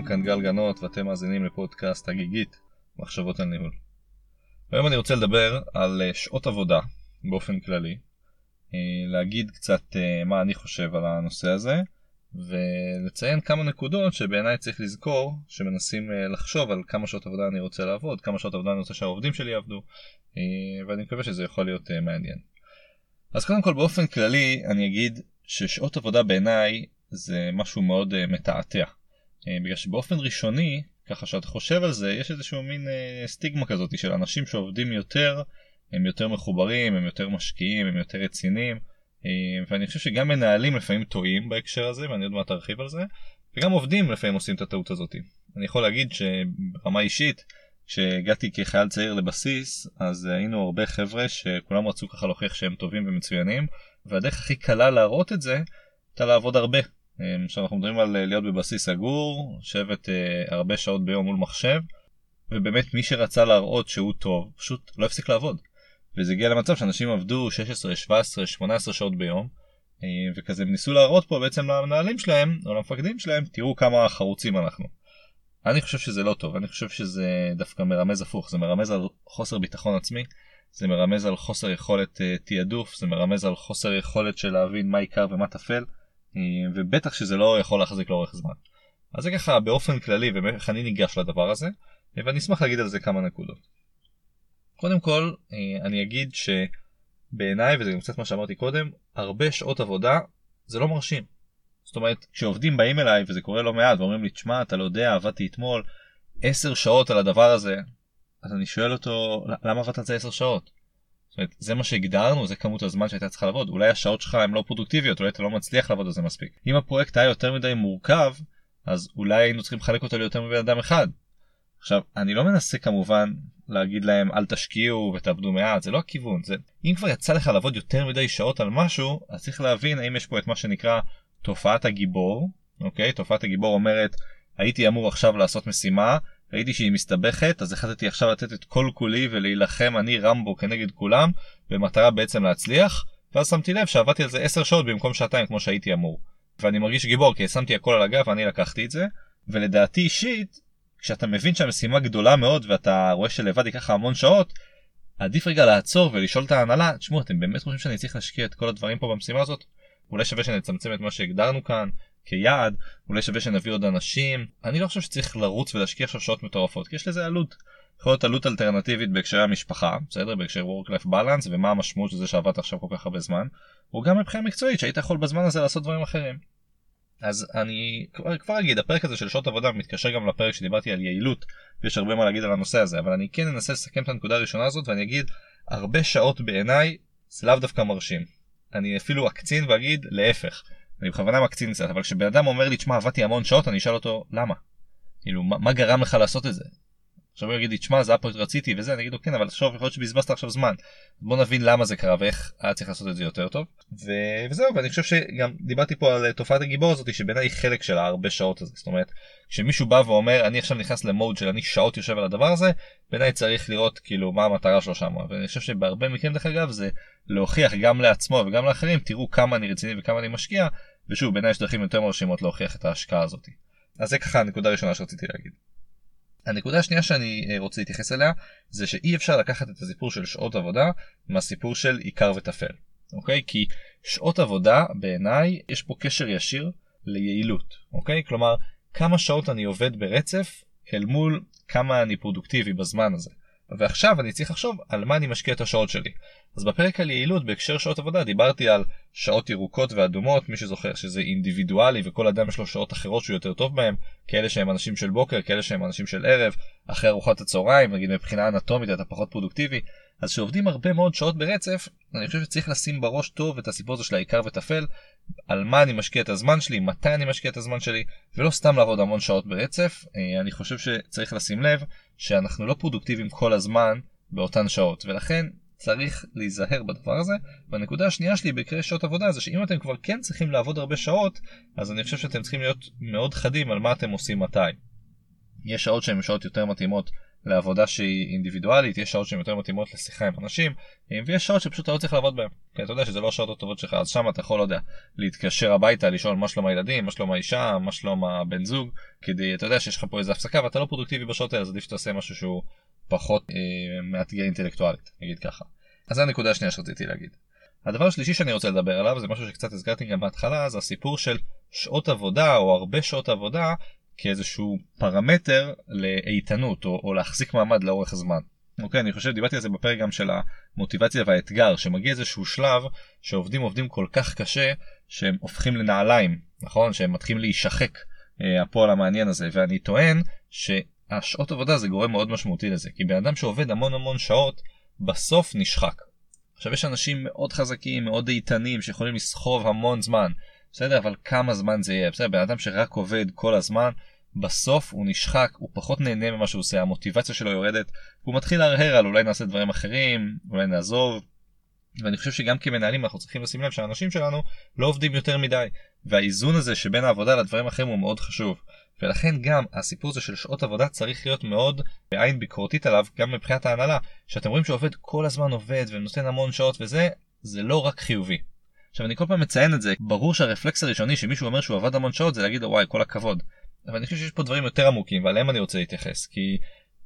לכולם, כאן גל גנות ואתם מאזינים לפודקאסט הגיגית, מחשבות על ניהול. היום אני רוצה לדבר על אה, שעות עבודה באופן כללי, אה, להגיד קצת אה, מה אני חושב על הנושא הזה, ולציין כמה נקודות שבעיניי צריך לזכור שמנסים לחשוב על כמה שעות עבודה אני רוצה לעבוד, כמה שעות עבודה אני רוצה שהעובדים שלי יעבדו, ואני מקווה שזה יכול להיות מעניין. אז קודם כל באופן כללי אני אגיד ששעות עבודה בעיניי זה משהו מאוד מתעתע. Uh, בגלל שבאופן ראשוני, ככה שאתה חושב על זה, יש איזשהו מין uh, סטיגמה כזאת של אנשים שעובדים יותר, הם יותר מחוברים, הם יותר משקיעים, הם יותר רציניים, uh, ואני חושב שגם מנהלים לפעמים טועים בהקשר הזה, ואני עוד מעט ארחיב על זה, וגם עובדים לפעמים עושים את הטעות הזאת. אני יכול להגיד שברמה אישית, כשהגעתי כחייל צעיר לבסיס, אז היינו הרבה חבר'ה שכולם רצו ככה להוכיח שהם טובים ומצוינים, והדרך הכי קלה להראות את זה, הייתה לעבוד הרבה. אמ, עכשיו אנחנו מדברים על אה, להיות בבסיס סגור, לשבת אה, הרבה שעות ביום מול מחשב, ובאמת מי שרצה להראות שהוא טוב, פשוט לא הפסיק לעבוד. וזה הגיע למצב שאנשים עבדו 16, 17, 18 שעות ביום, אה, וכזה הם ניסו להראות פה בעצם למנהלים שלהם, או למפקדים שלהם, תראו כמה חרוצים אנחנו. אני חושב שזה לא טוב, אני חושב שזה דווקא מרמז הפוך, זה מרמז על חוסר ביטחון עצמי, זה מרמז על חוסר יכולת תעדוף, זה מרמז על חוסר יכולת של להבין מה עיקר ומה טפל. אה, ובטח שזה לא יכול להחזיק לאורך זמן. אז זה ככה באופן כללי ואיך אני ניגש לדבר הזה, ואני אשמח להגיד על זה כמה נקודות. קודם כל, אה, אני אגיד שבעיניי, וזה גם קצת מה שאמרתי קודם, הרבה שעות עבודה זה לא מרשים. זאת אומרת, כשעובדים באים אליי, וזה קורה לא מעט, ואומרים לי, תשמע, אתה לא יודע, עבדתי אתמול 10 שעות על הדבר הזה, אז אני שואל אותו, למה עבדת על זה 10 שעות? זאת אומרת, זה מה שהגדרנו, זה כמות הזמן שהייתה צריכה לעבוד. אולי השעות שלך הן לא פרודוקטיביות, אולי אתה לא מצליח לעבוד על זה מספיק. אם הפרויקט היה יותר מדי מורכב, אז אולי היינו צריכים לחלק אותו ליותר מבן אדם אחד. עכשיו, אני לא מנסה כמובן להגיד להם אל תשקיעו ותעבדו מעט, זה לא הכיוון. זה... אם כבר יצא לך לעבוד יותר מדי שעות על משהו, אז צריך להבין האם יש פה את מה שנקרא תופעת הגיבור, אוקיי? תופעת הגיבור אומרת, הייתי אמור עכשיו לעשות משימה, ראיתי שהיא מסתבכת אז החלטתי עכשיו לתת את כל כולי ולהילחם אני רמבו כנגד כולם במטרה בעצם להצליח ואז שמתי לב שעבדתי על זה 10 שעות במקום שעתיים כמו שהייתי אמור. ואני מרגיש גיבור כי שמתי הכל על הגב ואני לקחתי את זה ולדעתי אישית כשאתה מבין שהמשימה גדולה מאוד ואתה רואה שלבד ייקח המון שעות עדיף רגע לעצור ולשאול את ההנהלה תשמעו אתם באמת חושבים שאני צריך להשקיע את כל הדברים פה במשימה הזאת אולי שווה שנצמצם את מה שהגדרנו כאן כיעד, אולי שווה שנביא עוד אנשים. אני לא חושב שצריך לרוץ ולהשקיע עכשיו שעות מטורפות, כי יש לזה עלות. יכול להיות עלות אלטרנטיבית בהקשרי המשפחה, בסדר? בהקשר work-life balance, ומה המשמעות של זה שעבדת עכשיו כל כך הרבה זמן, או גם מבחינה מקצועית, שהיית יכול בזמן הזה לעשות דברים אחרים. אז אני כבר, כבר אגיד, הפרק הזה של שעות עבודה מתקשר גם לפרק שדיברתי על יעילות, ויש הרבה מה להגיד על הנושא הזה, אבל אני כן אנסה לסכם את הנקודה הראשונה הזאת, ואני אגיד, הרבה שעות בעיניי זה לאו דווקא מרשים. אני אפילו אקצין ואגיד להפך. אני בכוונה מקצין קצת, אבל כשבן אדם אומר לי, תשמע, עבדתי המון שעות, אני אשאל אותו, למה? כאילו, מה, מה גרם לך לעשות את זה? עכשיו הוא יגיד לי, תשמע, זה הפרויקט רציתי וזה, אני אגיד לו, כן, אבל עכשיו יכול להיות שבזבזת עכשיו זמן. בוא נבין למה זה קרה ואיך היה צריך לעשות את זה יותר טוב. ו... וזהו, ואני חושב שגם דיברתי פה על תופעת הגיבור הזאת, שבעיניי היא חלק של הרבה שעות הזה. זאת אומרת, כשמישהו בא ואומר, אני עכשיו נכנס למוד של אני שעות יושב על הדבר הזה, בעיניי צריך לראות כאילו מה המטרה שלו שם. ואני חושב שבהרבה מקרים, דרך אגב, זה להוכיח גם לעצמו וגם לאחרים, תראו כמה אני רציני וכמה אני משקיע, ושוב, בעיניי יש דרכים יותר מרשימות להוכיח את ההשקעה הזאת. אז זה ככה הנקודה הראשונה שרציתי להגיד. הנקודה השנייה שאני אה, רוצה להתייחס אליה זה שאי אפשר לקחת את הסיפור של שעות עבודה מהסיפור של עיקר וטפל. אוקיי? כי שעות עבודה בעיניי יש פה קשר ישיר ליעילות. אוקיי? כלומר כמה שעות אני עובד ברצף אל מול כמה אני פרודוקטיבי בזמן הזה. ועכשיו אני צריך לחשוב על מה אני משקיע את השעות שלי. אז בפרק על יעילות בהקשר שעות עבודה דיברתי על שעות ירוקות ואדומות, מי שזוכר שזה אינדיבידואלי וכל אדם יש לו שעות אחרות שהוא יותר טוב בהם, כאלה שהם אנשים של בוקר, כאלה שהם אנשים של ערב, אחרי ארוחת הצהריים, נגיד מבחינה אנטומית אתה פחות פרודוקטיבי. אז כשעובדים הרבה מאוד שעות ברצף, אני חושב שצריך לשים בראש טוב את הסיפור הזה של העיקר וטפל, על מה אני משקיע את הזמן שלי, מתי אני משקיע את הזמן שלי, ולא סתם לעבוד המון שעות ברצף. אה, אני חושב שצריך לשים לב שאנחנו לא פרודוקטיביים כל הזמן באותן שעות, ולכן צריך להיזהר בדבר הזה. והנקודה השנייה שלי בקרי שעות עבודה זה שאם אתם כבר כן צריכים לעבוד הרבה שעות, אז אני חושב שאתם צריכים להיות מאוד חדים על מה אתם עושים מתי. יש שעות שהן שעות יותר מתאימות לעבודה שהיא אינדיבידואלית, יש שעות שהן יותר מתאימות לשיחה עם אנשים, ויש שעות שפשוט אתה לא צריך לעבוד בהן. כי אתה יודע שזה לא השעות הטובות שלך, אז שם אתה יכול, לא יודע, להתקשר הביתה, לשאול מה שלום הילדים, מה שלום האישה, מה שלום הבן זוג, כדי, אתה יודע שיש לך פה איזה הפסקה ואתה לא פרודוקטיבי בשעות האלה, אז עדיף שתעשה משהו שהוא פחות אה, מאתגר אינטלקטואלית, נגיד ככה. אז זו הנקודה השנייה שרציתי להגיד. הדבר השלישי שאני רוצה לדבר עליו זה משהו שקצת הזכרתי גם בהתחלה זה הסיפור של שעות עבודה או הרבה שעות עבודה כאיזשהו פרמטר לאיתנות או, או להחזיק מעמד לאורך זמן. אוקיי אני חושב דיברתי על זה בפרק גם של המוטיבציה והאתגר שמגיע איזשהו שלב שעובדים עובדים כל כך קשה שהם הופכים לנעליים נכון שהם מתחילים להישחק אה, הפועל המעניין הזה ואני טוען שהשעות עבודה זה גורם מאוד משמעותי לזה כי בן אדם שעובד המון המון שעות בסוף נשחק. עכשיו יש אנשים מאוד חזקים מאוד איתנים שיכולים לסחוב המון זמן בסדר אבל כמה זמן זה יהיה בסדר בן אדם שרק עובד כל הזמן בסוף הוא נשחק הוא פחות נהנה ממה שהוא עושה המוטיבציה שלו יורדת הוא מתחיל להרהר על אולי נעשה דברים אחרים אולי נעזוב. ואני חושב שגם כמנהלים אנחנו צריכים לשים לב שהאנשים שלנו לא עובדים יותר מדי והאיזון הזה שבין העבודה לדברים אחרים הוא מאוד חשוב. ולכן גם הסיפור הזה של שעות עבודה צריך להיות מאוד בעין ביקורתית עליו גם מבחינת ההנהלה שאתם רואים שעובד כל הזמן עובד ונותן המון שעות וזה זה לא רק חיובי. עכשיו אני כל פעם מציין את זה ברור שהרפלקס הראשוני שמישהו אומר שהוא עבד המון שעות זה להגיד לו וואי כל הכבוד. אבל אני חושב שיש פה דברים יותר עמוקים ועליהם אני רוצה להתייחס כי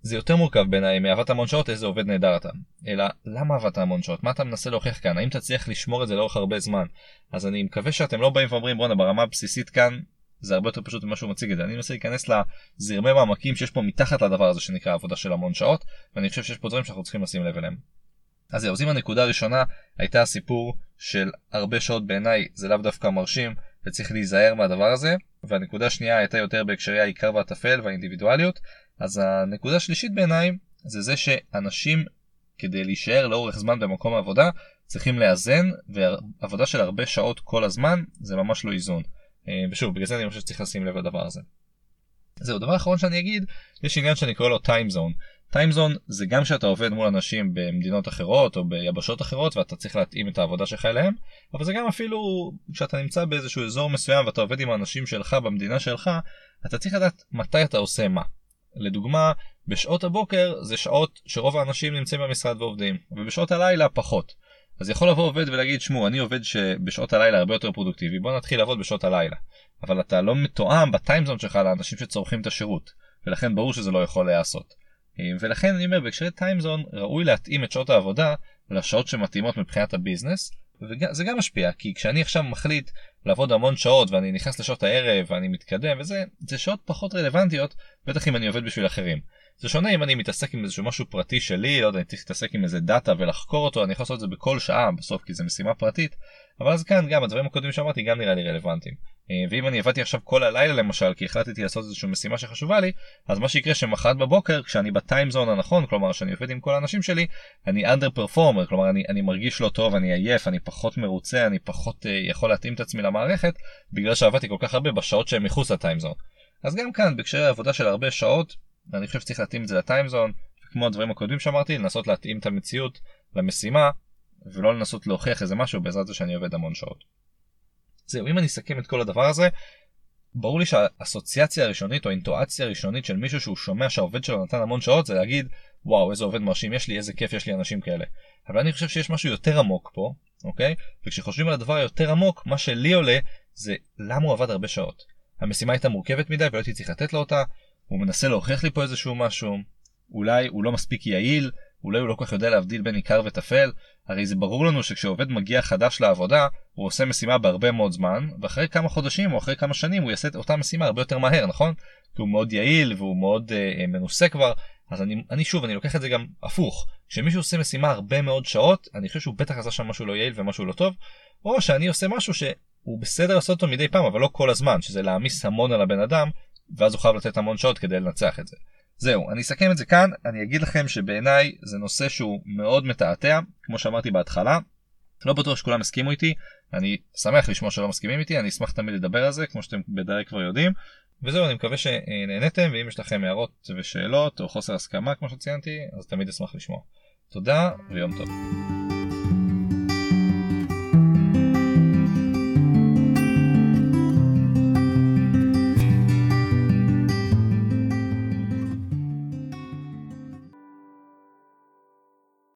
זה יותר מורכב בעיניי מעבדת המון שעות איזה עובד נהדר אתה. אלא למה עבדת המון שעות? מה אתה מנסה להוכיח כאן? האם תצליח לשמור את זה לאורך הרבה זמן? אז אני מקווה שאתם לא באים ואומרים בואנה ברמה הבסיסית כאן זה הרבה יותר פשוט ממה שהוא מציג את זה. אני מנסה להיכנס לזרמי מעמקים שיש פה מתחת לדבר הזה שנקרא עבודה של המון שעות, ואני חושב שיש פה דברים שאנחנו צריכים לשים לב אליהם. אז זהו, אז אם הנקודה הראשונה הייתה הסיפור של הרבה שעות בעיניי זה לאו דווקא מרשים וצריך להיזהר מהדבר הזה, והנקודה השנייה הייתה יותר בהקשרי העיקר והטפל והאינדיבידואליות, אז הנקודה השלישית בעיניי זה זה שאנשים כדי להישאר לאורך זמן במקום העבודה צריכים לאזן ועבודה של הרבה שעות כל הזמן זה ממש לא איזון. אה, ושוב בגלל זה אני חושב שצריך לשים לב לדבר הזה. זהו דבר אחרון שאני אגיד יש עניין שאני קורא לו time zone. Zone זה גם שאתה עובד מול אנשים במדינות אחרות או ביבשות אחרות ואתה צריך להתאים את העבודה שלך אליהם אבל זה גם אפילו כשאתה נמצא באיזשהו אזור מסוים ואתה עובד עם האנשים שלך במדינה שלך אתה צריך לדעת מתי אתה עושה מה. לדוגמה בשעות הבוקר זה שעות שרוב האנשים נמצאים במשרד ועובדים ובשעות הלילה פחות. אז יכול לבוא עובד ולהגיד שמעו אני עובד שבשעות הלילה הרבה יותר פרודוקטיבי בוא נתחיל לעבוד בשעות הלילה אבל אתה לא מתואם בטיימזון שלך לאנשים שצורכים את השירות ולכן ברור שזה לא יכול להיעשות. אה, ולכן אני אומר בהקשרי טיימזון ראוי להתאים את שעות העבודה לשעות שמתאימות מבחינת הביזנס וזה גם משפיע כי כשאני עכשיו מחליט לעבוד המון שעות ואני נכנס לשעות הערב ואני מתקדם וזה זה שעות פחות רלוונטיות בטח אם אני עובד בשביל אחרים. זה שונה אם אני מתעסק עם איזשהו משהו פרטי שלי, לא יודע, אני צריך להתעסק עם איזה דאטה ולחקור אותו, אני יכול לעשות את זה בכל שעה בסוף כי זה משימה פרטית, אבל אז כאן גם הדברים הקודמים שאמרתי גם נראה לי רלוונטיים. אה, ואם אני עבדתי עכשיו כל הלילה למשל כי החלטתי לעשות איזושהי משימה שחשובה לי, אז מה שיקרה שמחרת בבוקר כשאני ב timezone הנכון, כלומר שאני עובד עם כל האנשים שלי, אני under performer, כלומר אני, אני מרגיש לא טוב, אני עייף, אני פחות מרוצה, אני פחות uh, יכול להתאים את עצמי למערכת, בגלל שעבדתי כל כך הרבה בשעות שהן מחוץ לטיימזון. אז גם כאן בהקשרי עבודה של הרבה שעות ואני חושב שצריך להתאים את זה לטיימזון, כמו הדברים הקודמים שאמרתי, לנסות להתאים את המציאות למשימה, ולא לנסות להוכיח איזה משהו בעזרת זה שאני עובד המון שעות. זהו, אם אני אסכם את כל הדבר הזה, ברור לי שהאסוציאציה הראשונית או האינטואציה הראשונית של מישהו שהוא שומע שהעובד שלו נתן המון שעות זה להגיד וואו איזה עובד מרשים יש לי איזה כיף יש לי אנשים כאלה. אבל אני חושב שיש משהו יותר עמוק פה אוקיי וכשחושבים על הדבר היותר עמוק מה שלי עולה זה למה הוא עבד הרבה שעות. המשימה הייתה מורכבת מדי ולא הייתי צריך לתת לו אותה הוא מנסה להוכיח לי פה איזשהו משהו, אולי הוא לא מספיק יעיל, אולי הוא לא כל כך יודע להבדיל בין עיקר וטפל, הרי זה ברור לנו שכשעובד מגיע חדש לעבודה, הוא עושה משימה בהרבה מאוד זמן, ואחרי כמה חודשים או אחרי כמה שנים הוא יעשה את אותה משימה הרבה יותר מהר, נכון? כי הוא מאוד יעיל והוא מאוד uh, מנוסה כבר, אז אני, אני שוב, אני לוקח את זה גם הפוך. כשמישהו עושה משימה הרבה מאוד שעות, אני חושב שהוא בטח עשה שם משהו לא יעיל ומשהו לא טוב, או שאני עושה משהו שהוא בסדר לעשות אותו מדי פעם, אבל לא כל הזמן, שזה להעמיס המון על הבן אדם, ואז הוא חייב לתת המון שעות כדי לנצח את זה. זהו, אני אסכם את זה כאן, אני אגיד לכם שבעיניי זה נושא שהוא מאוד מתעתע, כמו שאמרתי בהתחלה. לא בטוח שכולם הסכימו איתי, אני שמח לשמוע שלא מסכימים איתי, אני אשמח תמיד לדבר על זה, כמו שאתם בוודאי כבר יודעים. וזהו, אני מקווה שנהנתם, ואם יש לכם הערות ושאלות או חוסר הסכמה כמו שציינתי, אז תמיד אשמח לשמוע. תודה ויום טוב.